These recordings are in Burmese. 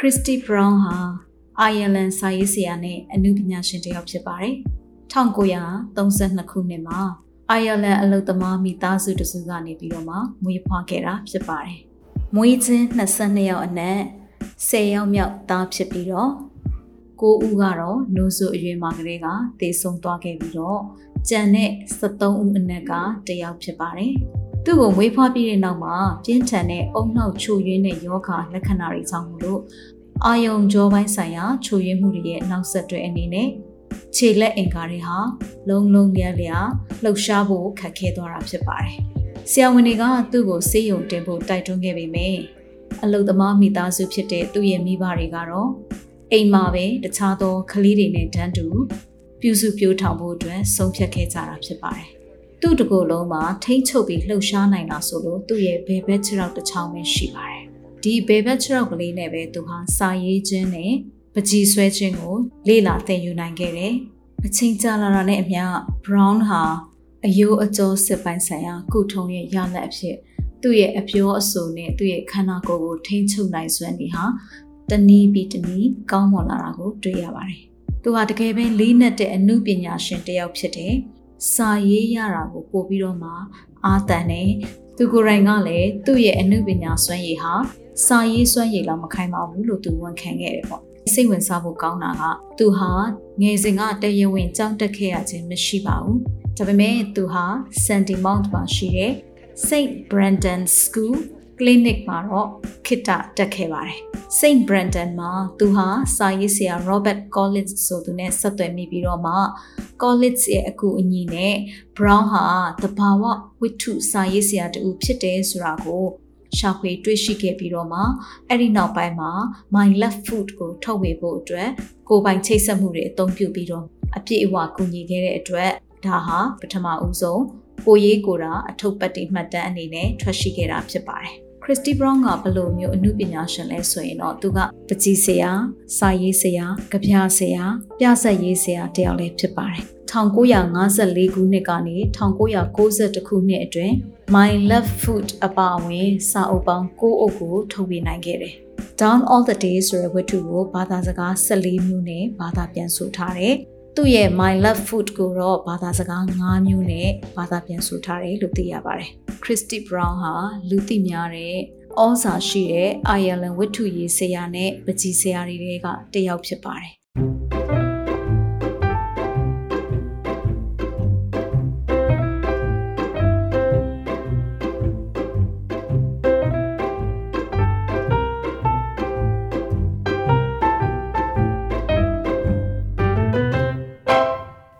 ခရစ္စတီဘရောင်းဟာအိုင်ယာလန်စာရေးဆရာနဲ့အမှုပညာရှင်တစ်ယောက်ဖြစ်ပါတယ်1932ခုနှစ်မှာအိုင်ယာလန်အလုသမားမိသားစုတစုကနေပြီးတော့မှမွေးဖွားခဲ့တာဖြစ်ပါတယ်။မွေးချင်း22ယောက်အနက်10ယောက်မြောက်သားဖြစ်ပြီးတော့9ဦးကတော့နိုးစုအရွယ်မှာကလေးကတေဆုံးသွားခဲ့ပြီးတော့ကျန်တဲ့73ဦးအနက်ကတယောက်ဖြစ်ပါတယ်။ သူ့ကိုမွေးဖွားပြီးတဲ့နောက်မှာပြင်းထန်တဲ့အုံနှောက်ချို့ယွင်းတဲ့ယောဂလက္ခဏာတွေကြောင့်မလို့အာယုံကြောပိုင်းဆိုင်ရာချို့ယွင်းမှုတွေရဲ့နောက်ဆက်တွဲအနေနဲ့ခြေလက်အင်္ကာတွေဟာလုံလုံလျက်လျာလှုပ်ရှားဖို့ခက်ခဲသွားတာဖြစ်ပါတယ်။ဆရာဝန်တွေကသူ့ကိုဆေးရုံတင်ဖို့တိုက်တွန်းခဲ့ပေမယ့်အလုသမားမိသားစုဖြစ်တဲ့သူ့ရဲ့မိဘတွေကတော့အိမ်မှာပဲတခြားသောကလေးတွေနဲ့တန်းတူပြုစုပြောထောင်ဖို့အတွက်ဆုံးဖြတ်ခဲ့ကြတာဖြစ်ပါတယ်။ သူ့တကူလုံးမှာထိမ့်ချုပ်ပြီးလှုပ်ရှားနိုင်တာဆိုလို့သူ့ရဲ့ဘယ်ဘက်ခြေထောက်တစ်ချောင်းပဲရှိပါတယ်။ဒီဘယ်ဘက်ခြေထောက်ကလေးနဲ့ပဲသူဟာစာရေးခြင်းနဲ့ပကြီးဆွဲခြင်းကိုလေ့လာသင်ယူနိုင်ခဲ့တယ်။အချိန်ကြာလာတာနဲ့အမျှ Brown ဟာအယိုးအကျော်စစ်ပိုင်းဆိုင်ရာကုထုံးရဲ့ရလဒ်အဖြစ်သူ့ရဲ့အပြောအဆိုနဲ့သူ့ရဲ့ခန္ဓာကိုယ်ကိုထိန်းချုပ်နိုင်စွမ်းနေဟာတနည်းပြီးတနည်းကောင်းမွန်လာတာကိုတွေ့ရပါတယ်။သူဟာတကယ်ပဲလေးနက်တဲ့အမှုပညာရှင်တစ်ယောက်ဖြစ်တယ်။ စာရေးရတာကိုပို့ပြီးတော့မှအာတန်နဲ့သူကိုယ်တိုင်ကလည်းသူ့ရဲ့အမှုပညာစွမ်းရည်ဟာစာရေးစွမ်းရည်လောက်မခိုင်ပါဘူးလို့သူဝန်ခံခဲ့တယ်ပေါ့။စိတ်ဝင်စားဖို့ကောင်းတာကသူဟာငယ်စဉ်ကတရဝင်ကြောင်းတက်ခဲ့ရခြင်းမရှိပါဘူး။ဒါပေမဲ့သူဟာ Sandy Mount မှာရှိတဲ့ St. Brendan School Clinic မှာတော့ခိတတက်ခဲ့ပါတယ်။ St. Brendan မှာသူဟာစာရေးဆရာ Robert Collins ဆိုသူနဲ့ဆက်သွယ်မိပြီးတော့မှ Collins ရဲ့အကူအညီနဲ့ Brown ဟာတဘာဝဝိထုစာရေးဆရာတူဖြစ်တယ်ဆိုတာကိုရှာဖွေတွေ့ရှိခဲ့ပြီးတော့မှအဲ့ဒီနောက်ပိုင်းမှာ My Left Foot ကိုထုတ်ဝေဖို့အတွက်ကိုပိုင်ချိတ်ဆက်မှုတွေအသုံးပြုပြီးတော့အပြည့်အဝကူညီခဲ့တဲ့အတွက်ဒါဟာပထမဦးဆုံးကိုရေးကိုတာအထုပ်ပတ်တိမှတ်တမ်းအနေနဲ့ထွက်ရှိခဲ့တာဖြစ်ပါတယ် ခရစ်တီဘရောင်းကဘယ်လိုမျိုးအမှုပညာရှင်လဲဆိုရင်တော့သူကပကြီးဆရာစာရေးဆရာကြပြဆရာပြဆက်ရေးဆရာတယောက်လည်းဖြစ်ပါတယ်1954ခုနှစ်ကနေ1992ခုနှစ်အတွင်း My Left Foot အပါအဝင်စာအုပ်ပေါင်း9အုပ်ကိုထုတ်ဝေနိုင်ခဲ့တယ် Down All the Days ဆိုတဲ့ဝတ္ထုကိုဘာသာစကား14မျိုးနဲ့ဘာသာပြန်ဆိုထားတယ် သူ့ရဲ့ My Love Food ကိုတော့ဘာသာစကား၅မျိုးနဲ့ဘာသာပြန်ဆိုထားတယ်လို့သိရပါတယ်။ Christy Brown ဟာလူသိများတဲ့ဩဇာရှိတဲ့ Ireland ဝတ္ထုရေးဆရာနဲ့ပကြီးဆရာတွေကတယောက်ဖြစ်ပါတယ်။။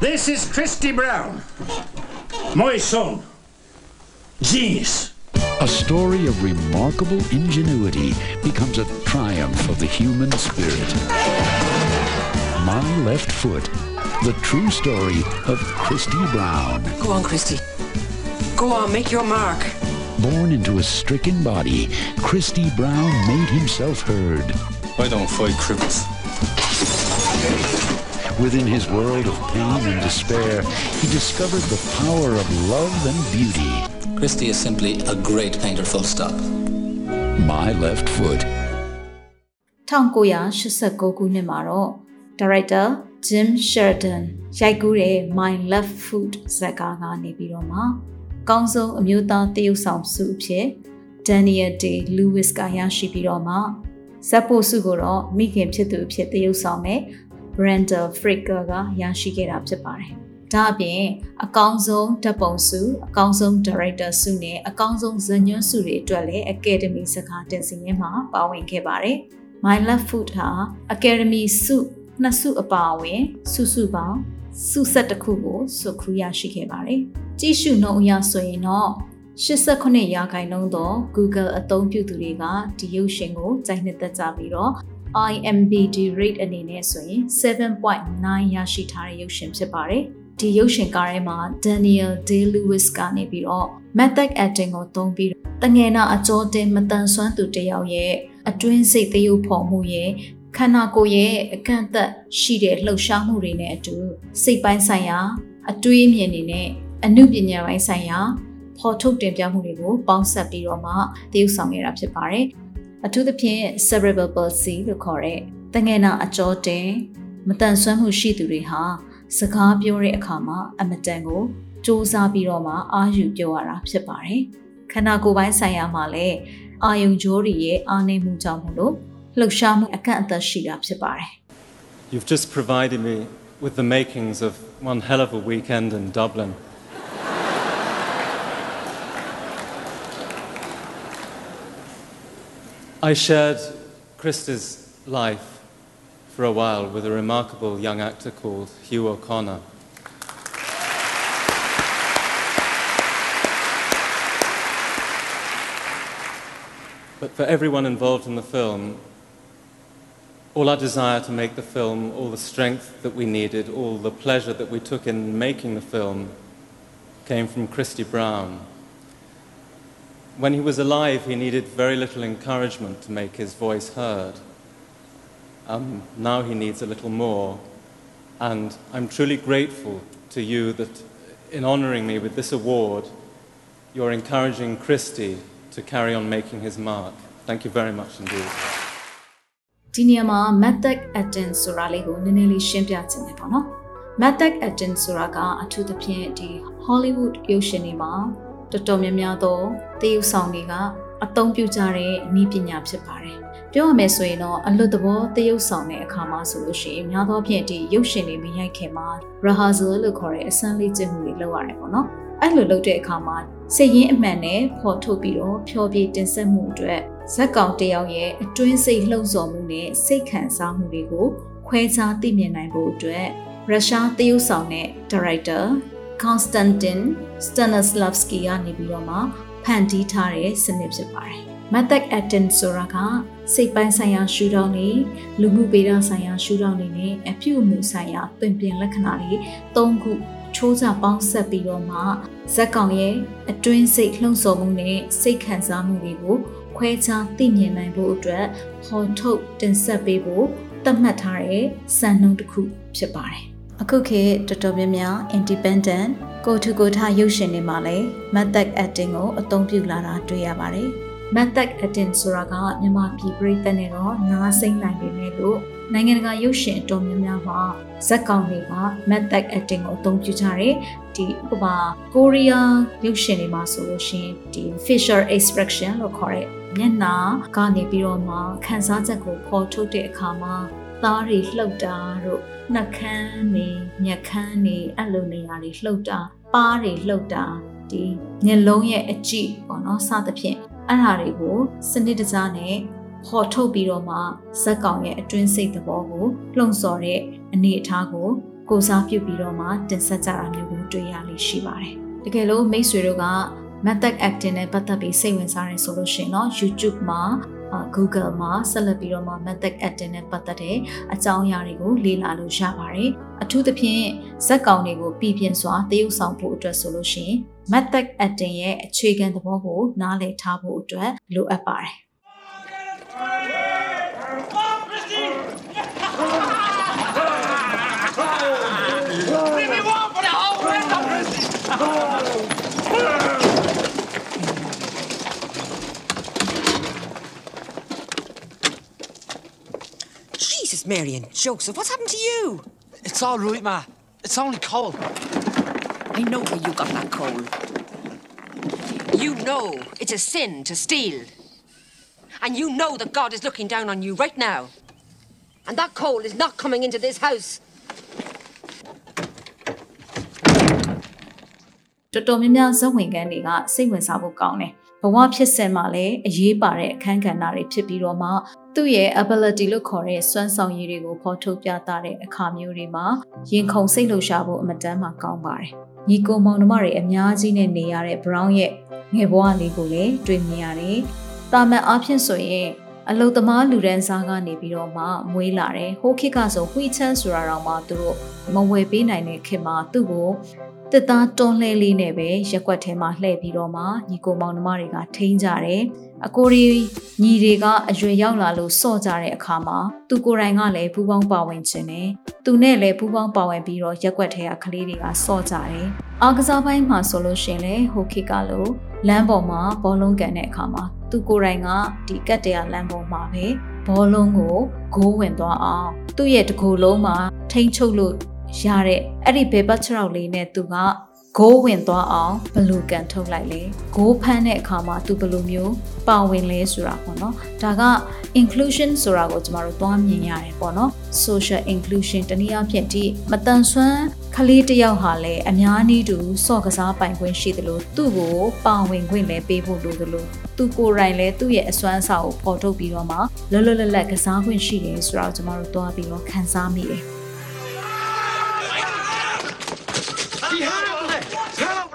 This is Christy Brown, my son. Genius. A story of remarkable ingenuity becomes a triumph of the human spirit. My Left Foot, the true story of Christy Brown. Go on, Christy. Go on, make your mark. Born into a stricken body, Christy Brown made himself heard. I don't fight cripples. Within his world of pain and despair, he discovered the power of love and beauty. Christie is simply a great painter, full stop. My Left Foot. 1989ခုနှစ်မှာတော့ director Jim Sheridan ရိုက်ကူးတဲ့ My Left Foot ဇာတ်ကားကနေပြီးတော့မှအကောင်းဆုံးအမျိုးသားတရုပ်ဆောင်ဆုအဖြစ် Daniel Day Lewis ကရရှိပြီးတော့မှဇက်ပိုဆုကိုတော့မိခင်ဖြစ်သူအဖြစ်တရုပ်ဆောင်တဲ့ Brenda Fricker ကရရှိခဲ့တာဖြစ်ပါတယ်။ဒါအပြင်အကောင်းဆုံးဓာတ်ပုံဆုအကောင်းဆုံး director ဆုနဲ့အကောင်းဆုံးဇာတ်ညွှန်းဆုတွေအတွက်လည်း Academy စကားတင်စီရင်မှာပါဝင်ခဲ့ပါတယ်။ My Left Foot ဟာ Academy ဆုနှစ်ဆုအပါအဝင်ဆုစုပေါင်းဆုဆက်တစ်ခုကိုစုခရူရရှိခဲ့ပါတယ်။ကြည့်ရှုနှုန်းအရဆိုရင်တော့89ရာခိုင်နှုန်းသော Google အသုံးပြုသူတွေကဒီရုပ်ရှင်ကိုကြိုက်နှစ်သက်ကြပြီးတော့ IMDb rate အနေနဲ့ဆိုရင်7.9ရရှိထားတဲ့ရုပ်ရှင်ဖြစ်ပါတယ်။ဒီရုပ်ရှင်ကားထဲမှာ Daniel Day-Lewis ကနေပြီးတော့ method acting ကိုသုံးပြီးတငယ်နာအကျော်တင်မတန်ဆွမ်းသူတယောက်ရဲ့အတွင်းစိတ်သရုပ်ဖော်မှုရဲ့ခန္ဓာကိုယ်ရဲ့အကန့်အသတ်ရှိတဲ့လှုပ်ရှားမှုတွေနဲ့အတူစိတ်ပိုင်းဆိုင်ရာ အတွေးအမြင်တွေနဲ့အမှုပညာပိုင်းဆိုင်ရာဖော်ထုတ်တင်ပြမှုတွေကိုပေါင်းစပ်ပြီးတော့မှတရုပ်ဆောင်ခဲ့တာဖြစ်ပါတယ်။ အထူးသဖြင့် cerebral palsy လို့ခေါ်တဲ့တငယ်နာအကျော်တင်မတန်ဆွမ်းမှုရှိသူတွေဟာစကားပြောတဲ့အခါမှာအမတန်ကိုစူးစမ်းပြီးတော့မှအာယူပြောရတာဖြစ်ပါတယ်။ခန္ဓာကိုယ်ပိုင်းဆိုင်ရာမှာလည်းအာယုံကြိုးတွေရဲ့အားနည်းမှုကြောင့်မလို့လှုပ်ရှားမှုအကန့်အသတ်ရှိတာဖြစ်ပါတယ် You've just provided me with the makings of one hell of a weekend in Dublin. I shared Christa's life for a while with a remarkable young actor called Hugh O'Connor. But for everyone involved in the film, all our desire to make the film, all the strength that we needed, all the pleasure that we took in making the film came from Christy Brown. When he was alive, he needed very little encouragement to make his voice heard. Um, now he needs a little more. And I'm truly grateful to you that in honouring me with this award, you're encouraging Christy to carry on making his mark. Thank you very much indeed. ဒီနေရာမှာ method acting ဆိုတာလေးကိုနည်းနည်းလေးရှင်းပြချင်တယ်ပေါ့နော် method acting ဆိုတာကအထူးသဖြင့်ဒီ Hollywood ရုပ်ရှင်တွေမှာ တော်တော်များများသောတရုပ်ဆောင်တွေကအသုံးပြုကြတဲ့နည်းပညာဖြစ်ပါတယ်ပြောရမယ်ဆိုရင်တော့အလွတ်သဘောတရုပ်ဆောင်တဲ့အခါမှာဆိုလို့ရှိရင်များသောဖြင့်ဒီရုပ်ရှင်တွေမရိုက်ခင်မှာ rehearsal လို့ခေါ်တဲ့အစမ်းလေ့ကျင့်မှုတွေလုပ်ရတယ်ပေါ့နော်အဲ့လိုလုပ်တဲ့အခါမှာစိတ်ရင်းအမှန်နဲ့ဖော်ထုတ်ပြီးတော့ဖြောပြတင်ဆက်မှုအတွက်ဇက်ကောင်တယောက်ရဲ့အတွင်းစိတ်လှုံ့ဆော်မှုနဲ့စိတ်ခံစားမှုတွေကိုခွဲခြားသိမြင်နိုင်ဖို့အတွက်ရုရှားတရုတ်ဆောင်တဲ့ director Konstantin Stanislavski ကနေပြီးတော့မှဖန်တီးထားတဲ့စနစ်ဖြစ်ပါတယ်။ Method acting ဆိုတာကစိတ်ပိုင်းဆိုင်ရာရှုထောင့်တွေလူမှုပေဒဆိုင်ရာရှုထောင့်တွေနဲ့အပြုအမူဆိုင်ရာတွင်ပြင်လက္ခဏာတွေ၃ခုချိုးချပေါင်းဆက်ပြီးတော့မှဇက်ကောင်ရဲ့အတွင်းစိတ်လှုံ့ဆော်မှုနဲ့စိတ်ခံစားမှုတွေကိုခွဲခြားသိမြင်နိုင်ဖို့အတွက်ဟော်ထုတ်တင်ဆက်ပေးဖို့သတ်မှတ်ထားတဲ့စံနှုန်းတစ်ခုဖြစ်ပါတယ်။ အခုခေတ်တော်တော်များများ independent ကိုထူကိုထရုပ်ရှင်တွေမှာလည်း method acting ကိုအသုံးပြုလာတာတွေ့ရပါတယ်။ method acting ဆိုတာကမြန်မာပြည်ပြည်သက်နဲ့တော့နားစိမ့်နိုင်ပေမဲ့လို့နိုင်ငံတကာရုပ်ရှင်အတော်များများမှာဇက်ကောင်တွေက method acting ကိုအသုံးပြုကြတယ်ဒီဥပမာကိုရီးယားရုပ်ရှင်တွေမှာဆိုလို့ရှိရင်ဒီ facial expression လို့ခေါ်တဲ့မျက်နှာကနေပြီးတော့မှခံစားချက်ကိုပေါ်ထုတ်တဲ့အခါမှာ သားတွေလှုပ်တာတို့နှာခမ်းတွေမျက်ခမ်းတွေအဲ့လိုနေရာတွေလှုပ်တာပါးတွေလှုပ်တာဒီမျက်လုံးရဲ့အကြည့်ပေါ့နော်စသဖြင့်အဲ့ဟာတွေကိုစနစ်တကျနဲ့ဖော်ထုတ်ပြီးတော့မှဇက်ကောင်ရဲ့အတွင်းစိတ်သဘောကိုလှုံ့ဆော်တဲ့အနေအထားကိုကိုစားပြုပြီးတော့မှတင်ဆက်ကြတာမျိုးကိုတွေ့ရလိမ့်ရှိပါတယ်။တကယ်လို့မိတ်ဆွေတို့က method acting နဲ့ပတ်သက်ပြီးစိတ်ဝင်စားရဆိုလို့ရှိရင်တော့ YouTube မှာ Google မှာဆက်လက်ပြီးတော့မှ method acting နဲ့ပတ်သက်တဲ့အကြောင်းအရာတွေကိုလေ့လာလို့ရပါတယ်။အထူးသဖြင့်ဇက်ကောင်တွေကိုပြည်ပြင်းစွာသရုပ်ဆောင်ဖို့အတွက်ဆိုလို့ရှိရင် method acting ရဲ့အခြေခံသဘောကိုနားလည်ထားဖို့အတွက်လိုအပ်ပါတယ်။ Jesus, Mary and Joseph, what's happened to you? It's all right, Ma. It's only cold. I know where you got that coal. You know it's a sin to steal. And you know that God is looking down on you right now. And that coal is not coming into this house. တော်တော်များများဇက်ဝင်ကန်းတွေကစိတ်ဝင်စားဖို့ကောင်းတယ်။ဘဝဖြစ်စဉ်မှာလည်းအရေးပါတဲ့အခန်းကဏ္ဍတွေဖြစ်ပြီးတော့မှ သူ့ရဲ့ ability လို့ခေါ်တဲ့စွမ်းဆောင်ရည်တွေကိုဖော်ထုတ်ပြသတဲ့အခါမျိုးတွေမှာရင်ခုန်စိတ်လှုပ်ရှားဖို့အမတန်မှကောင်းပါတယ်။ညီကိုမောင်နှမတွေအများကြီးနဲ့နေရတဲ့ Brown ရဲ့ငယ်ဘဝလေးကိုလည်းတွေ့မြင်ရတယ်။တာမန်အားဖြင့်ဆိုရင်အလုသမားလူဒန်းစားကနေပြီးတော့မှမွေးလာတယ်။ဟိုခေတ်ကဆိုဝှီချန်ဆိုတာတော့မှသူတို့မဝယ်ပေးနိုင်တဲ့ခေတ်မှာသူ့ကို တစ်သားတွန်းလှဲလေးနဲ့ပဲရက်ွက်ထဲမှာလှည့်ပြီးတော့မှညီကိုမောင်နှမတွေကထိန်းကြတယ်။အကိုရီညီတွေကအရွယ်ရောက်လာလို့စော့ကြတဲ့အခါမှာသူကိုယ်တိုင်ကလည်းပူပေါင်းပါဝင်ခြင်းနဲ့သူနဲ့လည်းပူပေါင်းပါဝင်ပြီးတော့ရက်ွက်ထဲကကလေးတွေကစော့ကြတယ်။အားကစားပိုင်းမှာဆိုလို့ရှိရင်လည်းဟိုခေတ်ကလို့လမ်းပေါ်မှာဘောလုံးကန်တဲ့အခါမှာသူကိုယ်တိုင်ကဒီကတ်တရလမ်းပေါ်မှာပဲဘောလုံးကိုဂိုးဝင်သွားအောင်သူ့ရဲ့တကူလုံးမှာထိမ့်ချုပ်လို့ ရတဲ့အဲ့ဒီဘေဘတ်ချရောက်လေးနဲ့သူကဂိုးဝင်သွားအောင်ဘလူကန်ထုတ်လိုက်လေဂိုးဖမ်းတဲ့အခါမှာသူဘလူမျိုးပါဝင်လဲဆိုတာပေါ့နော်ဒါက inclusion ဆိုတာကိုကျမတို့သွားမြင်ရတယ်ပေါ့နော် social inclusion တနည်းအားဖြင့်ဒီမတန်ဆွမ်းကလေးတစ်ယောက်ဟာလည်းအများနည်းတူစော့ကစားပိုင်ခွင့်ရှိသလိုသူ့ကိုပါဝင်ခွင့်လည်းပေးဖို့လိုသလိုသူကိုယ်တိုင်လည်းသူ့ရဲ့အစွမ်းအစာကိုဖော်ထုတ်ပြီးတော့မှလွတ်လွတ်လပ်လပ်ကစားခွင့်ရှိတယ်ဆိုတာကိုကျမတို့သွားပြီးတော့ခန်းစားမိတယ်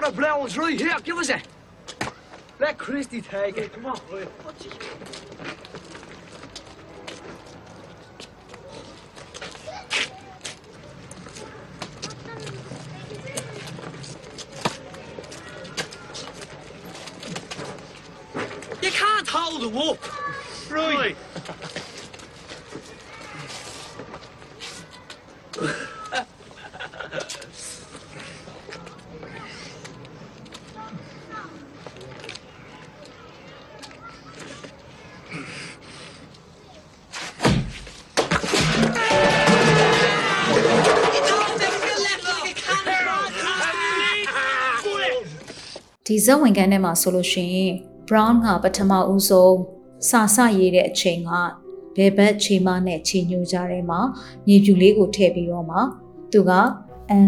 Me, Browns! Right here, give us it! Let Christy take it. Come on, boy. You can't hold them up. Right. ။ဒီ ဇက်ဝင်ခန်းထဲမှာဆိုလို့ရှိရင် Brown ကပထမဦးဆုံးစာစရေးတဲ့အချိန်ကဘယ်ဘက်ခြေမနဲ့ခြေညှိုးကြတဲ့မှာမြေပြူလေးကိုထည့်ပြီးတော့မှသူက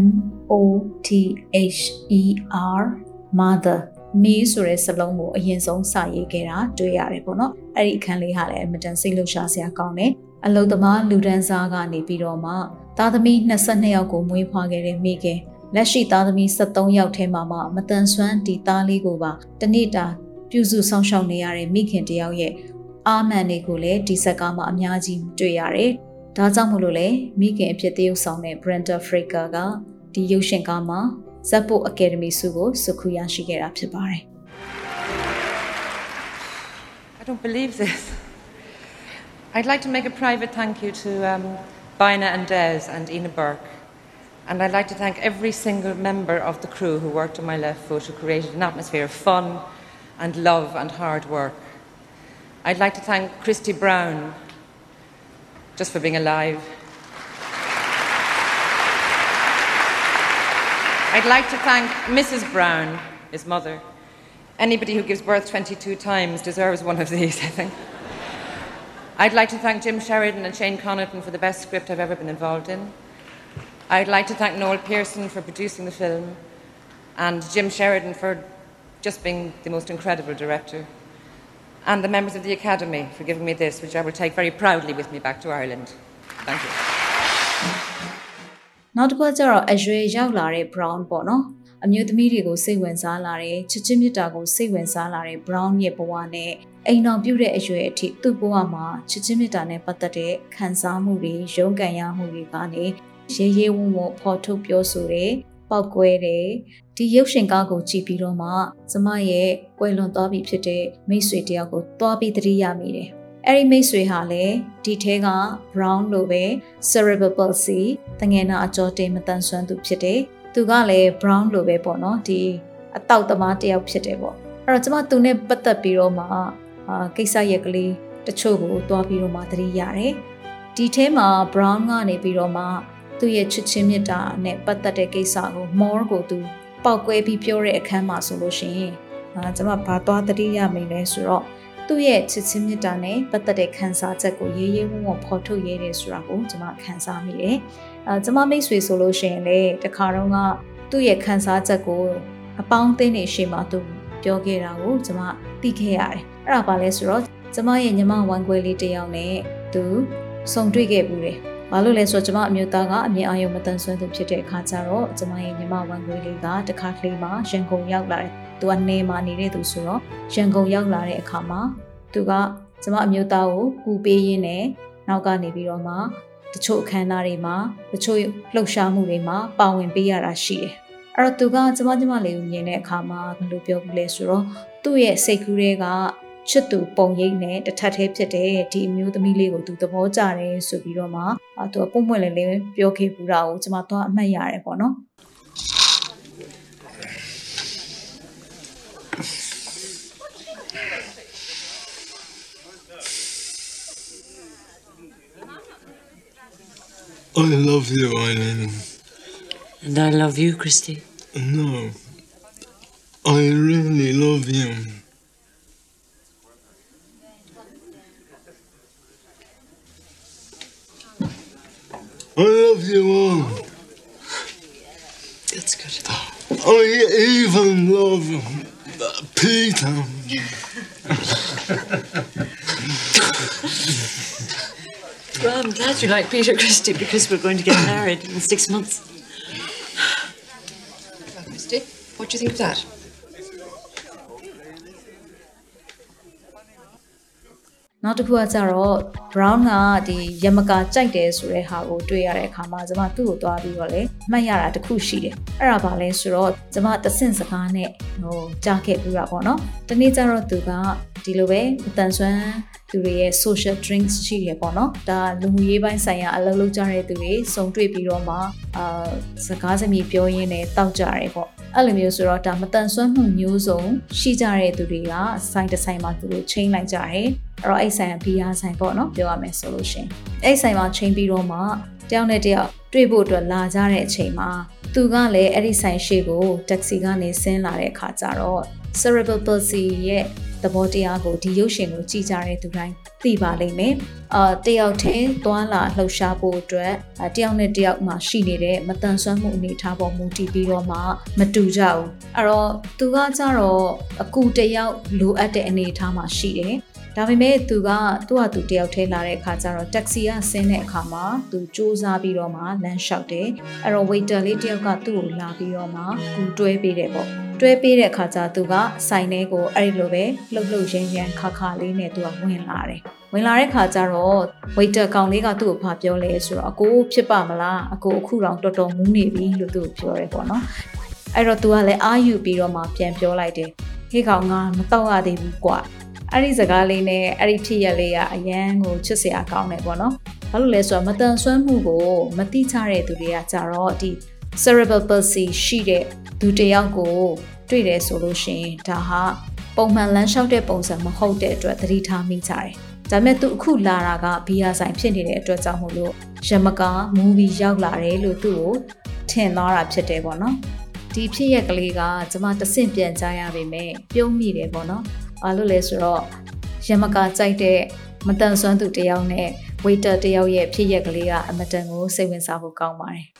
M O T H E R mother မီးဆိုတဲ့စလုံးကိုအရင်ဆုံးစာရေးခဲ့တာတွေ့ရတယ်ပေါ့နော်အဲ့ဒီအခန်းလေးဟာလည်းအမတန်စိတ်လှုပ်ရှားစရာကောင်းတယ်အလုသမားလူဒန်းစားကနေပြီးတော့မှသားသမီး22ယောက်ကိုမွေးဖွားခဲ့တဲ့မိခင် လက်ရှိသားသမီး73ယောက်ထဲမှာမှမတန်ဆွမ်းဒီသားလေးကိုပါတနေ့တာပြုစုဆောင်ရှောက်နေရတဲ့မိခင်တယောက်ရဲ့အာမန်တွေကိုလည်းဒီဇက်ကားမှာအများကြီးတွေ့ရတယ်။ဒါကြောင့်မို့လို့လေမိခင်အဖြစ်တရုပ်ဆောင်တဲ့ Brenda Fraser ကဒီရုပ်ရှင်ကားမှာဇက်ပိုအကယ်ဒမီဆုကိုစုခုရရှိခဲ့တာဖြစ်ပါတယ်။ I don't believe this. I'd like to make a private thank you to um, Bina and Des and Ina Burke. And I'd like to thank every single member of the crew who worked on my left foot, who created an atmosphere of fun and love and hard work. I'd like to thank Christy Brown just for being alive. I'd like to thank Mrs. Brown, his mother. Anybody who gives birth 22 times deserves one of these, I think. I'd like to thank Jim Sheridan and Shane Connaughton for the best script I've ever been involved in. I'd like to thank Noel Pearson for producing the film and Jim Sheridan for just being the most incredible director. And the members of the Academy for giving me this, which I will take very proudly with me back to Ireland. Thank you. နောက်တစ်ခါကျတော့အရွယ်ရောက်လာတဲ့ brown ပေါ့နော်အမျိုးသမီးတွေကိုစိတ်ဝင်စားလာတဲ့ချစ်ချင်းမြတ်တာကိုစိတ်ဝင်စားလာတဲ့ brown ရဲ့ဘဝနဲ့အိမ်တော်ပြုတဲ့အရွယ်အထိသူ့ဘဝမှာချစ်ချင်းမြတ်တာနဲ့ပတ်သက်တဲ့ခံစားမှုတွေရုန်းကန်ရမှုတွေကနေ ရေရဲဝံ့ဝံ့ဖော်ထုတ်ပြောဆိုတဲ့ပောက်ကွဲတယ်ဒီရုပ်ရှင်ကားကိုကြည့်ပြီးတော့မှကျမရဲ့ကွယ်လွန်သွားပြီဖြစ်တဲ့မိတ်ဆွေတယောက်ကိုတွားပြီးသတိရမိတယ်အဲ့ဒီမိတ်ဆွေဟာလည်းဒီထဲက brown လိုပဲ cerebral palsy တငယ်နာအကြောတင်မတန်ဆွမ်းသူဖြစ်တယ်။သူကလည်း brown လိုပဲပေါ့နော်ဒီအတောက်သမားတယောက်ဖြစ်တယ်ပေါ့။အဲ့တော့ကျွန်မသူနဲ့ပတ်သက်ပြီးတော့မှအာကိစ္စရက်ကလေးတချို့ကိုတွားပြီးတော့မှသတိရတယ်။ဒီထဲမှာ brown ကနေပြီးတော့မှ သူ့ရဲ့ချစ်ချင်းမြတ်တာနဲ့ပတ်သက်တဲ့ကိစ္စကို more ကိုသူပောက်ကွဲပြီးပြောတဲ့အခန်းမှာဆိုလို့ရှိရင်အာကျွန်မဘာသွားသတိရမိလဲဆိုတော့သူ့ရဲ့ချစ်ချင်းမြတ်တာနဲ့ပတ်သက်တဲ့ခံစားချက်ကိုရေးရေးဝံ့ဝံ့ဖော်ထုတ်ရေးတယ်ဆိုတာကိုကျွန်မခံစားမိတယ်။အဲကျွန်မမိတ်ဆွေဆိုလို့ရှိရင်လေတခါတော့ကသူ့ရဲ့ခံစားချက်ကိုအပေါင်းအသင်းတွေရှေ့မှာသူပြောခဲ့တာကိုကျွန်မသိခဲ့ရတယ်။အဲ့ဒါပါလဲဆိုတော့ကျွန်မရဲ့ညီမဝမ်ခွဲလေးတစ်ယောက်နဲ့သူဆုံတွေ့ခဲ့ဘူးတယ်။ ဘာလို့လဲဆိုတော့ကျမအမျိုးသားကအမြင်အာရုံမတန်ဆွမ်းသူဖြစ်တဲ့အခါကျတော့ကျမရဲ့ညီမဝန်ခွေးလေးကတခါကလေးမှာရန်ကုန်ရောက်လာတယ်။သူကနေမှာနေတဲ့သူဆိုတော့ရန်ကုန်ရောက်လာတဲ့အခါမှာသူကကျမအမျိုးသားကိုကူပေးရင်းနဲ့နောက်ကနေပြီးတော့မှတချို့အခမ်းအနားတွေမှာတချို့လှုပ်ရှားမှုတွေမှာပါဝင်ပေးရတာရှိတယ်။အဲ့တော့သူကကျမကျမလေးကိုမြင်တဲ့အခါမှာဘယ်လိုပြောဘူးလဲဆိုတော့သူ့ရဲ့စိတ်ကူးတွေက ချစ်သူပုံရိပ်နဲ့တစ်ထပ်သေးဖြစ်တဲ့ဒီအမျိုးသမီးလေးကိုသူသဘောကျတယ်ဆိုပြီးတော့မှအဲသူကပုံပွင့်လေးလေးပြောခဲ့ပူတာကိုကျွန်မတော့အမှတ်ရတယ်ပေါ့နော် I love you, Eileen. And I love you, Christy. No. I really love you. I love you all. That's good. I even love uh, Peter. Well, I'm glad you like Peter Christie because we're going to get married in six months. Christy, what do you think of that? နောက်တစ်ခုကကြတော့ brown ကဒီယမကာကြိုက်တယ်ဆိုတဲ့ဟာကိုတွေ့ရတဲ့အခါမှာကျွန်မသူ့ကိုသွားပြီးတော့လေမှတ်ရတာတစ်ခုရှိတယ်အဲ့ဒါဘာလဲဆိုတော့ကျွန်မတဆင့်စကားနဲ့ဟိုကြားခဲ့ပြီးတာပေါ့နော်တနေ့ကျတော့သူကဒီလိုပဲအတန်ဆွမ်း သူတွေရဲ့ social drinks ရှိရပေါ့နော်ဒါလူမှုရေးပိုင်းဆိုင်ရာအလုပ်လုပ်ကြတဲ့သူတွေစုံတွေ့ပြီးတော့မှအာစကားစမြည်ပြောရင်းနဲ့တောက်ကြရဲပေါ့အဲ့လိုမျိုးဆိုတော့ဒါမတန်ဆွမ်းမှုမျိုးစုံရှိကြတဲ့သူတွေကဆိုင်တစ်ဆိုင်မှာသူတို့ချိန်လိုက်ကြတယ်အဲ့တော့အဲ့ဆိုင်ကဘီယာဆိုင်ပေါ့နော်ပြောရမယ်ဆိုလို့ရှင်အဲ့ဆိုင်မှာချိန်ပြီးတော့မှတယောက်နဲ့တယောက်တွေ့ဖို့အတွက်လာကြတဲ့အချိန်မှာသူကလည်းအဲ့ဒီဆိုင်ရှိကိုတက္ကစီကနေဆင်းလာတဲ့အခါကျတော့ cerebral palsy ရဲ့သဘောတရားကိုဒီရုပ်ရှင်ကိုကြည့်ကြတဲ့သူတိုင်းသိပါလိမ့်မယ်။အာတယောက်တည်းသွားလာလှုပ်ရှားဖို့အတွက်တယောက်နဲ့တယောက်မှရှိနေတဲ့မတန်ဆွမ်းမှုအနေအထားပေါ်မူတည်ပြီးတော့မှမတူကြဘူး။အဲ့တော့သူကကြတော့အကူတယောက်လိုအပ်တဲ့အနေအထားမှာရှိတယ်။ ဒါပေမဲ့သူကသူ့ဟာသူတယောက်ထဲလာတဲ့အခါကျတော့တက္ကစီကဆင်းတဲ့အခါမှာသူစူးစမ်းပြီးတော့မှလမ်းလျှောက်တယ်။အဲ့တော့ waiter လေးတယောက်ကသူ့ကိုလာပြီးတော့မှကူတွဲပေးတယ်ပေါ့။တွဲပေးတဲ့အခါကျသူကဆိုင်ထဲကိုအဲ့ဒီလိုပဲလှုပ်လှုပ်ရင်းရင်းခါခါလေးနဲ့သူကဝင်လာတယ်။ဝင်လာတဲ့ခါကျတော့ waiter ကောင်လေးကသူ့ကိုဖာပြောလဲဆိုတော့အကိုဖြစ်ပါမလားအကိုအခုတော့တော်တော်မူးနေပြီလို့သူ့ကိုပြောရဲပေါ့နော်။အဲ့တော့သူကလည်းအာယူပြီးတော့မှပြန်ပြောလိုက်တယ်။ဟေးကောင်ငါမတော့ရသေးဘူးကွာ။ အဲ့ဒီစကားလေးနဲ့အဲ့ဒီဖြစ်ရလေးကအရန်ကိုချစ်စရာကောင်းတယ်ပေါ့နော်။ဘာလို့လဲဆိုတော့မတန်ဆွမ်းမှုကိုမတိချတဲ့သူတွေကကြတော့ဒီ cerebral palsy ရှိတဲ့သူတယောက်ကိုတွေ့တယ်ဆိုလို့ရှိရင်ဒါဟာပုံမှန်လမ်းလျှောက်တဲ့ပုံစံမဟုတ်တဲ့အတွက်သတိထားမိကြတယ်။ဒါပေမဲ့သူအခုလာတာကဘီယာဆိုင်ဖြစ်နေတဲ့အတွက်ကြောင့်မို့လို့ရမကာမူဗီရောက်လာတယ်လို့သူ့ကိုထင်သွားတာဖြစ်တယ်ပေါ့နော်။ဒီဖြစ်ရက်ကလေးကကျွန်မတဆင့်ပြန်ကြားရပေမဲ့ပြုံးမိတယ်ပေါ့နော်။ ဘာလို့လဲဆိုတော့ရမကာကြိုက်တဲ့မတန်ဆွမ်းသူတယောက်နဲ့ waiter တယောက်ရဲ့ဖြစ်ရက်ကလေးကအမတန်ကိုစိတ်ဝင်စားဖို့ကောင်းပါတယ်။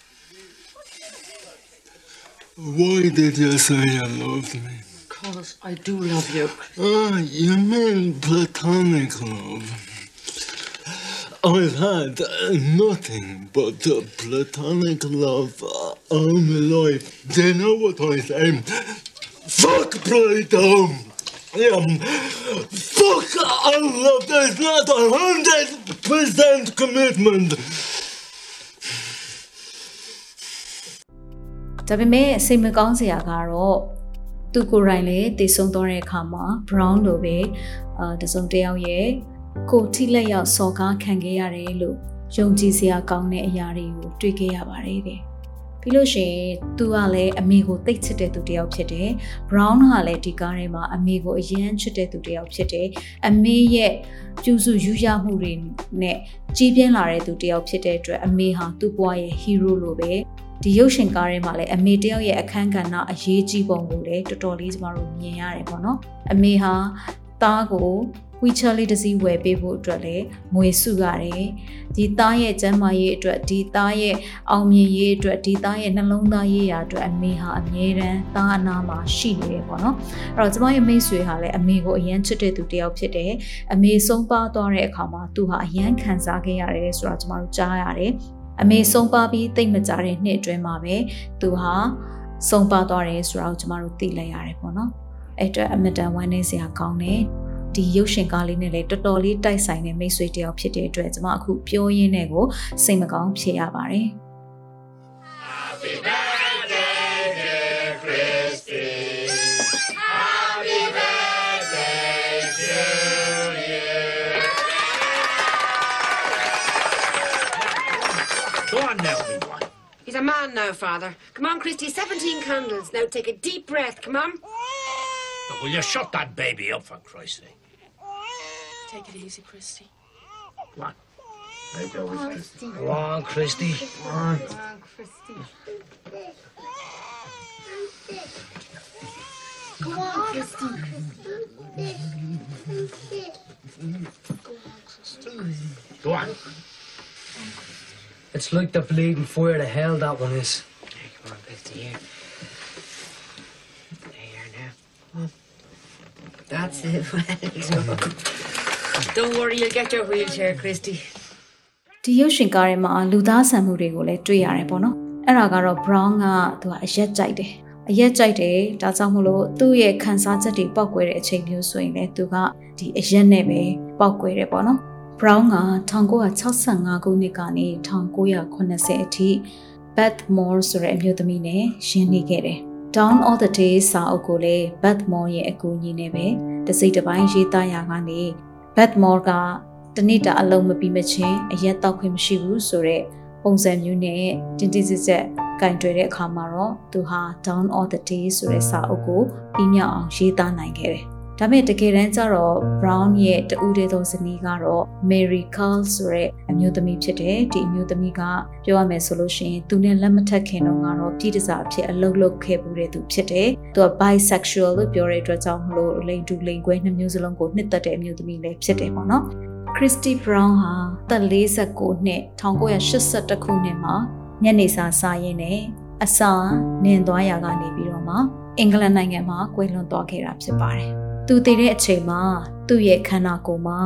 Why did you say you loved me? Because I do love you. Ah, you mean platonic love. I've had uh, nothing but uh, platonic love uh, all my life. Do you know what I say? Fuck Plato! Yeah, fuck all love. There's not a hundred percent commitment. ဒါပေမဲ့စိတ်မကောင်းစရာကတော့သူကိုယ်တိုင်လည်းတည်ဆုံသွားတဲ့အခါမှာ brown လိုပဲအာတစုံတစ်ယောက်ရဲ့ကိုထိလက်ရောက်စော်ကားခံခဲ့ရတယ်လို့ယုံကြည်စရာကောင်းတဲ့အရာတွေကိုတွေ့ခဲ့ရပါတယ်တဲ့ ပြီးလို့ရှိရင်သူကလည်းအမေကိုတိတ်ချစ်တဲ့သူတစ်ယောက်ဖြစ်တယ် brown ကလည်းဒီကားထဲမှာအမေကိုအယမ်းချစ်တဲ့သူတစ်ယောက်ဖြစ်တယ်အမေရဲ့ကျူးစုယူရမှုတွေနဲ့ကြီးပြင်းလာတဲ့သူတစ်ယောက်ဖြစ်တဲ့အတွက်အမေဟာသူ့ဘဝရဲ့ hero လိုပဲဒီရုပ်ရှင်ကားထဲမှာလည်းအမေတယောက်ရဲ့အခန်းကဏ္ဍအရေးကြီးပုံကိုလည်းတော်တော်လေးကျမတို့မြင်ရတယ်ပေါ့နော်အမေဟာသားကို wheelchair လေးတစ်စီးဝယ်ပေးဖို့အတွက်လည်းငွေစုရတယ်ဒီသားရဲ့ကျန်းမာရေးအတွက်ဒီသားရဲ့အောင်မြင်ရေးအတွက်ဒီသားရဲ့နှလုံးသားရေးရာအတွက်အမေဟာအမြဲတမ်းသားအနာမှာရှိနေတယ်ပေါ့နော်အဲ့တော့ကျမရဲ့မိတ်ဆွေဟာလည်းအမေကိုအရန်ချစ်တဲ့သူတစ်ယောက်ဖြစ်တယ်အမေဆုံးပါသွားတဲ့အခါမှာသူဟာအရန်ခံစားခဲ့ရတယ်ဆိုတော့ကျမတို့ကြားရတယ်အမေဆုံးပါပြီးတိတ်မကြတဲ့နှစ်အတွင်းမှာပဲသူဟာဆုံးပါသွားတယ်ဆိုတော့ကျမတို့သိလိုက်ရတယ်ပေါ့နော်အဲ့အတွက်အမတန်ဝမ်းနည်းစရာကောင်းတယ် ဒီရုပ်ရှင်ကားလေးနဲ့လည်းတော်တော်လေးတိုက်ဆိုင်တဲ့မိတ်ဆွေတယောက်ဖြစ်တဲ့အတွက်ကျွန်မအခုပြောရင်းနဲ့ကိုစိတ်မကောင်းဖြစ်ရပါတယ် Happy birthday, dear Christy. Happy birthday to you. Go on now, everyone. He's a man now, Father. Come on, Christy, 17 candles. Now take a deep breath. Come on. Will you shut that baby up for Christ's sake? Take it easy, Christy. Come on. Go on, Christy. Come on. Go on, Christy. Go on. It's like the bleeding fire to hell, that one is. Come on, Christy, here. Here now. That's it. Well done. Don't worry, you'll get your wheelchair, Christy. ဒီရုပ်ရှင်ကားထဲမှာလူသားဆန်မှုတွေကိုလည်းတွေ့ရတယ်ပေါ့နော်အဲ့ဒါကတော့ Brown ကသူကအရက်ကြိုက်တယ်အရက်ကြိုက်တယ်ဒါကြောင့်မလို့သူ့ရဲ့ခံစားချက်တွေပောက်ကွဲတဲ့အချိန်မျိုးဆိုရင်လည်းသူကဒီအရက်နဲ့ပဲပောက်ကွဲတယ်ပေါ့နော် Brown က1965ခုနှစ်ကနေ1980အထိ Beth Moore ဆိုတဲ့အမျိုးသမီးနဲ့ရင်းနှီးခဲ့တယ် Down all the days စာအုပ်ကိုလည်း Beth Moore ရဲ့အကူအညီနဲ့ပဲတစ်စိတ်တစ်ပိုင်းရေးသားရာကနေ Beth Moore ကတနေ့တာအလုံးမပြီးမချင်းအရက်တောက်ခွင့်မရှိဘူးဆိုတော့ပုံစံမျိုးနဲ့တင်းတင်းစစ်ဆက်ကင်တွယ်တဲ့အခါမှာတော့သူဟာ Down all the days ဆိုတဲ့စာအုပ်ကိုပြီးမြောက်အောင်ရေးသားနိုင်ခဲ့တယ်။ ဒါပေမဲ့တကယ်တမ်းကျတော့ Brown ရဲ့တူဦးတဲ့သောဇနီးကတော့ Mary Carl ဆိုတဲ့အမျိုးသမီးဖြစ်တယ်။ဒီအမျိုးသမီးကပြောရမယ်ဆိုလို့ရှိရင်သူနဲ့လက်မထက်ခင်တော့ကတော့ပြည်တစားအဖြစ်အလုပ်လုပ်ခဲ့မှုတဲ့သူဖြစ်တယ်။သူက bisexual လို့ပြောတဲ့အတွက်ကြောင့်မလို့လိန်တူလိန်ခွဲနှစ်မျိုးစလုံးကိုနှစ်သက်တဲ့အမျိုးသမီးလည်းဖြစ်တယ်ပေါ့နော်။ Christy Brown ဟာသက်49နှစ်1982ခုနှစ်မှာညနေစာစားရင်းနဲ့အစာနင်သွားရာကနေပြီးတော့မှအင်္ဂလန်နိုင်ငံမှာကွယ်လွန်သွားခဲ့တာဖြစ်ပါတယ်။ သူတည်တဲ့အချိန်မှာသူ့ရဲ့ခန္ဓာကိုယ်မှာ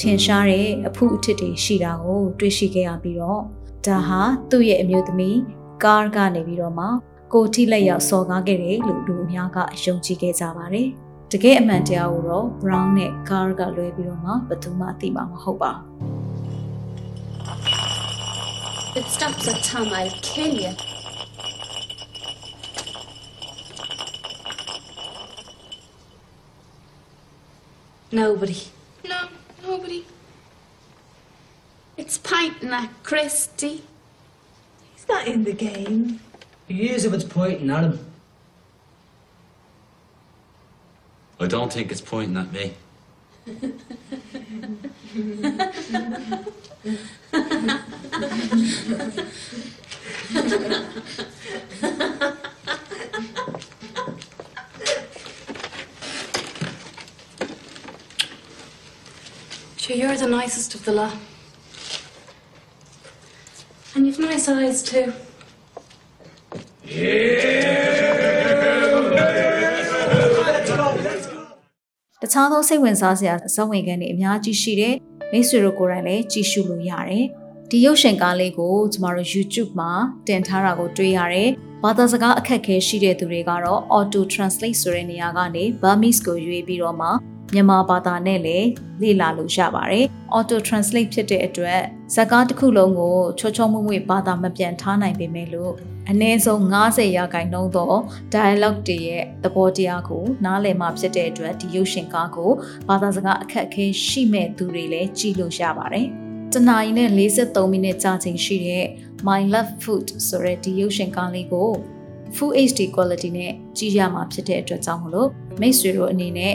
ထင်ရှားတဲ့အဖုအထစ်တွေရှိတာကိုတွေ့ရှိခဲ့ရပြီးတော့ဒါဟာသူ့ရဲ့အမျိုးသမီးကားကနေပြီးတော့မှကိုထိလက်ရောက်စော်ကားခဲ့တယ်လို့လူအများကယုံကြည်ခဲ့ကြပါတယ်။တကယ်အမှန်တရားကိုတော့ Brown နဲ့ Carr ကလွဲပြီးတော့မှဘယ်သူမှသိမှာမဟုတ်ပါဘူး If it stops at Tom, I'll kill you. Nobody. No, nobody. It's pointing at Christy. He's not in the game. He is if it's pointing at him. I don't think it's pointing at me. Sure, you're the nicest of the lot. And you've nice eyes too. တခြားသောစိတ်ဝင်စားစရာဇာတ်ဝင်ခန်းတွေအများကြီးရှိတဲ့မိတ်ဆွေတို့ကိုယ်တိုင်လည်းကြည့်ရှုလို့ရတယ်။ဒီရုပ်ရှင်ကားလေးကိုကျမတို့ YouTube မှာတင်ထားတာကိုတွေ့ရတယ်။ဘာသာစကားအခက်အခဲရှိတဲ့သူတွေကတော့ auto translate ဆိုတဲ့နေရာကနေ Burmese ကိုရွေးပြီးတော့မှ မြန်မာဘာသာနဲ့လည်းလေ့လာလို့ရပါတယ်။ auto translate ဖြစ်တဲ့အတွက်ဇာတ်ကားတစ်ခုလုံးကိုချောချောမွေ့မွေ့ဘာသာမပြန်ထားနိုင်ပေမဲ့လို့အနည်းဆုံး90ရာခိုင်နှုန်းသော dialogue တွေရဲ့သဘောတရားကိုနားလည်မှဖြစ်တဲ့အတွက်ဒီရုပ်ရှင်ကားကိုဘာသာစကားအခက်အခဲရှိမဲ့သူတွေလည်းကြည့်လို့ရပါတယ်။တနာရီနဲ့43မိနစ်ကြာချိန်ရှိတဲ့ My Love Food ဆိုတဲ့ဒီရုပ်ရှင်ကားလေးကို Full HD quality နဲ့ကြည့်ရမှာဖြစ်တဲ့အတွက်ကြောင့်မလို့မိတ်ဆွေတို့အနေနဲ့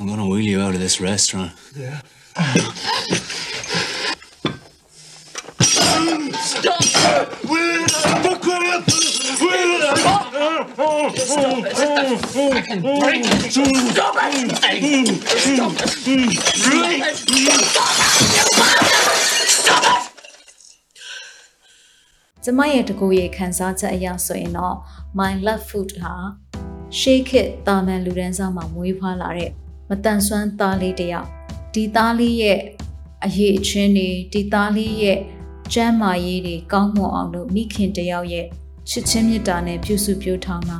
I'm gonna wheel you out of this restaurant. Yeah. Stop! Will it? Fuck it! Will it? Stop it! Stop it! Stop it! ကျမရဲ့တကူရဲ့ခန်းစားချက်အရဆိုရင်တော့ my love food ဟာရှေးခေတ်တာမန်လူဒန်းစားမှာမွေးဖွားလာတဲ့ မတန်ဆွမ်းသားလေးတစ်ယောက်ဒီသားလေးရဲ့အရေးအချင်းတွေဒီသားလေးရဲ့ကျမ်းမာရေးတွေကောင်းမွန်အောင်လို့မိခင်တစ်ယောက်ရဲ့ချစ်ချင်းမြတ်တာနဲ့ပြုစုပြောထောင်တာ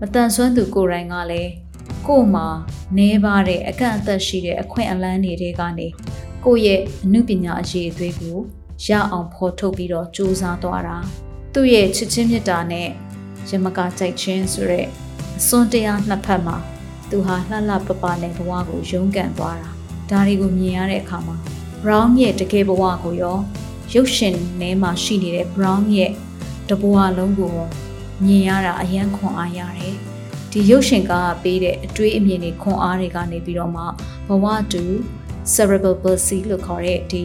မတန်ဆွမ်းသူကိုယ်တိုင်ကလည်းကို့မှာနေပါတဲ့အကန့်အသတ်ရှိတဲ့အခွင့်အလမ်းတွေကနေကိုယ့်ရဲ့အမှုပညာအရေးအသွေးကိုရအောင်ဖော်ထုတ်ပြီးတော့စူးစမ်းသွားတာသူ့ရဲ့ချစ်ချင်းမြတ်တာနဲ့ရမကကြိုက်ချင်းဆိုတဲ့အစွန်းတရားနှစ်ဖက်မှာ သူဟာလှလှပပနဲ့ဘဝကိုရုန်းကန်သွားတာဒါတွေကိုမြင်ရတဲ့အခါမှာ Brown ရဲ့တကယ်ဘဝကိုရောရုပ်ရှင်ထဲမှာရှိနေတဲ့ Brown ရဲ့တဘဝလုံးကိုမြင်ရတာအယံခွန်အားရတယ်ဒီရုပ်ရှင်ကပေးတဲ့အတွေးအမြင်တွေခွန်အားတွေကနေပြီးတော့မှဘဝတူ cerebral palsy လို့ခေါ်တဲ့ဒီ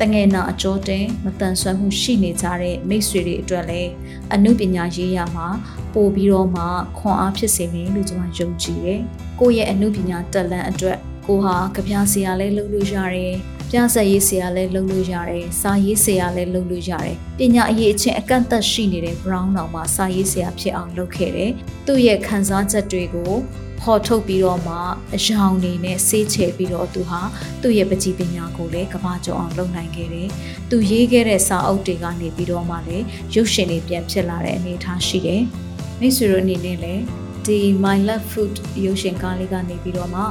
တငယ်နာအကျော်တင်မတန်ဆွမ်းမှုရှိနေကြတဲ့မိတ်ဆွေတွေအတွက်လည်းအမှုပညာရေးရမှာပို့ပြီးတော့မှခွန်အားဖြစ်စေမယ်လို့ကျွန်မယုံကြည်တယ်။ကိုယ့်ရဲ့အမှုပညာတက်လန့်အတွက်ကိုဟာကြပြားစရာလည်းလုပ်လို့ရတယ်။ ပြဆက်ရေးစရာလည်းလုပ်လို့ရတယ်။စာရေးစရာလည်းလုပ်လို့ရတယ်။ပညာအရေးအချင်းအကန့်အသတ်ရှိနေတဲ့ Brown တောင်မှစာရေးစရာဖြစ်အောင်လုပ်ခဲ့တယ်။သူ့ရဲ့ခံစားချက်တွေကိုဖော်ထုတ်ပြီးတော့မှအယောင်နေနဲ့ဆေးချေပြီးတော့သူဟာသူ့ရဲ့ပကြီးပညာကိုလည်းကဘာကျော်အောင်လုပ်နိုင်ခဲ့တယ်။သူရေးခဲ့တဲ့စာအုပ်တွေကနေပြီးတော့မှလည်းရုပ်ရှင်တွေပြန်ဖြစ်လာတဲ့အနေအထားရှိတယ်။မိတ်ဆွေတို့အနေနဲ့လည်းဒီ My Love Food ရုပ်ရှင်ကားလေးကနေပြီးတော့မှ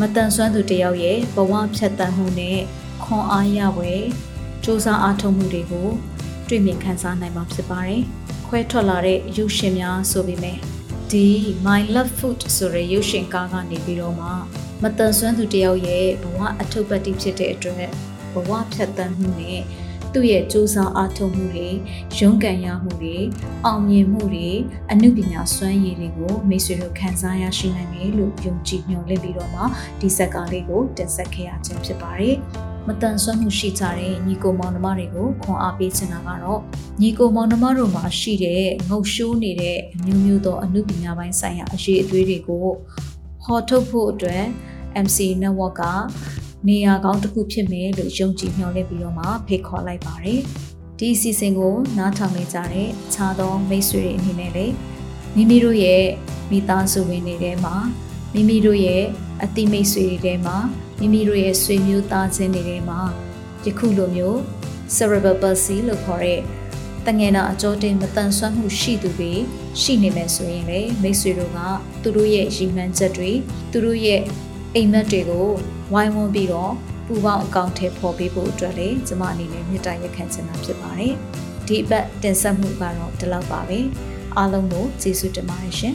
မတန်ဆွမ်းသူတယောက်ရဲ့ဘဝဖြတ်တန်းမှုနဲ့ ခွန်အားရဝယ်စူးစမ်းအားထုတ်မှုတွေကို တွေ့မြင်ခံစားနိုင်မှာဖြစ်ပါတယ်။ခွဲထွက်လာတဲ့ရုပ်ရှင်များဆိုပေမဲ့ဒီ My Love Food ဆိုတဲ့ရုပ်ရှင်ကားကနေပြီးတော့မှမတန်ဆွမ်းသူတယောက်ရဲ့ဘဝအထုပ်ပတ်တိဖြစ်တဲ့အတွက်ဘဝဖြတ်တန်းမှုနဲ့သူ့ရဲ့စူးစမ်းအားထုတ်မှုတွေရုန်းကန်ရမှုတွေအောင်မြင်မှုတွေအမှုပညာစွမ်းရည်တွေကိုမိတ်ဆွေတို့ခံစားရရှိနိုင်မယ်လို့ယုံကြည်မျှော်လင့်ပြီးတော့မှဒီဇက်ကားလေးကိုတင်ဆက်ခဲ့ရခြင်းဖြစ်ပါတယ်။ မတန်ဆွမ်းမှုရှိကြတဲ့ညီကိုမောင်နှမတွေကိုခွန်အားပေးချင်တာကတော့ညီကိုမောင်နှမတို့မှာရှိတဲ့ငုတ်ရှိုးနေတဲ့အမျိုးမျိုးသောအမှုပညာပိုင်းဆိုင်ရာအရေးအသွေးတွေကိုဟောထုတ်ဖို့အတွက် MC Network ကနေရာကောင်းတစ်ခုဖြစ်မယ်လို့ယုံကြည်မျှော်လင့်ပြီးတော့မှဖိတ်ခေါ်လိုက်ပါတယ်။ဒီအစီအစဉ်ကိုနားထောင်နေကြတဲ့အခြားသောမိတ်ဆွေတွေအနေနဲ့လည်းမိမိတို့ရဲ့မိသားစုဝင်တွေထဲမှာမိမိတို့ရဲ့အတိမိတ်ဆွေတွေထဲမှာ မိမိတို့ရဲ့ဆွေမျိုးသားချင်းတွေထဲမှာယခုလိုမျိုး cerebral palsy လို့ခေါ်တဲ့တငယ်နာအကျော်တင်မတန်ဆွမ်းမှုရှိသူတွေရှိနေမယ်ဆိုရင်လေမိတ်ဆွေတို့ကသူတို့ရဲ့ရည်မှန်းချက်တွေသူတို့ရဲ့အိမ်မက်တွေကိုဝိုင်းဝန်းပြီးတော့ပူပေါင်းအကောင့်ထဲပေါ်ပေးဖို့အတွက်လေကျမအနေနဲ့မြစ်တာရက်ခံချင်တာဖြစ်ပါတယ်ဒီအပတ်တင်ဆက်မှုကတော့ဒီလောက်ပါပဲအားလုံးကိုကျေးဇူးတင်ပါတယ်ရှင်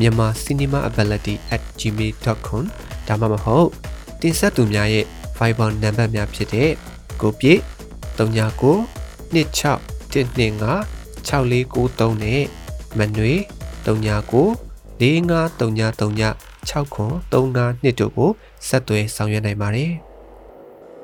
မြန်မာ cinemaability@gmail.com ဒါမှမဟုတ်တင်ဆက်သူများရဲ့ Viber နံပါတ်များဖြစ်တဲ့ကိုပြည့်39 26 125 6493နဲ့မနွေ39 453939 63925တို့ကိုဆက်သွယ်ဆောင်ရွက်နိုင်ပါတယ်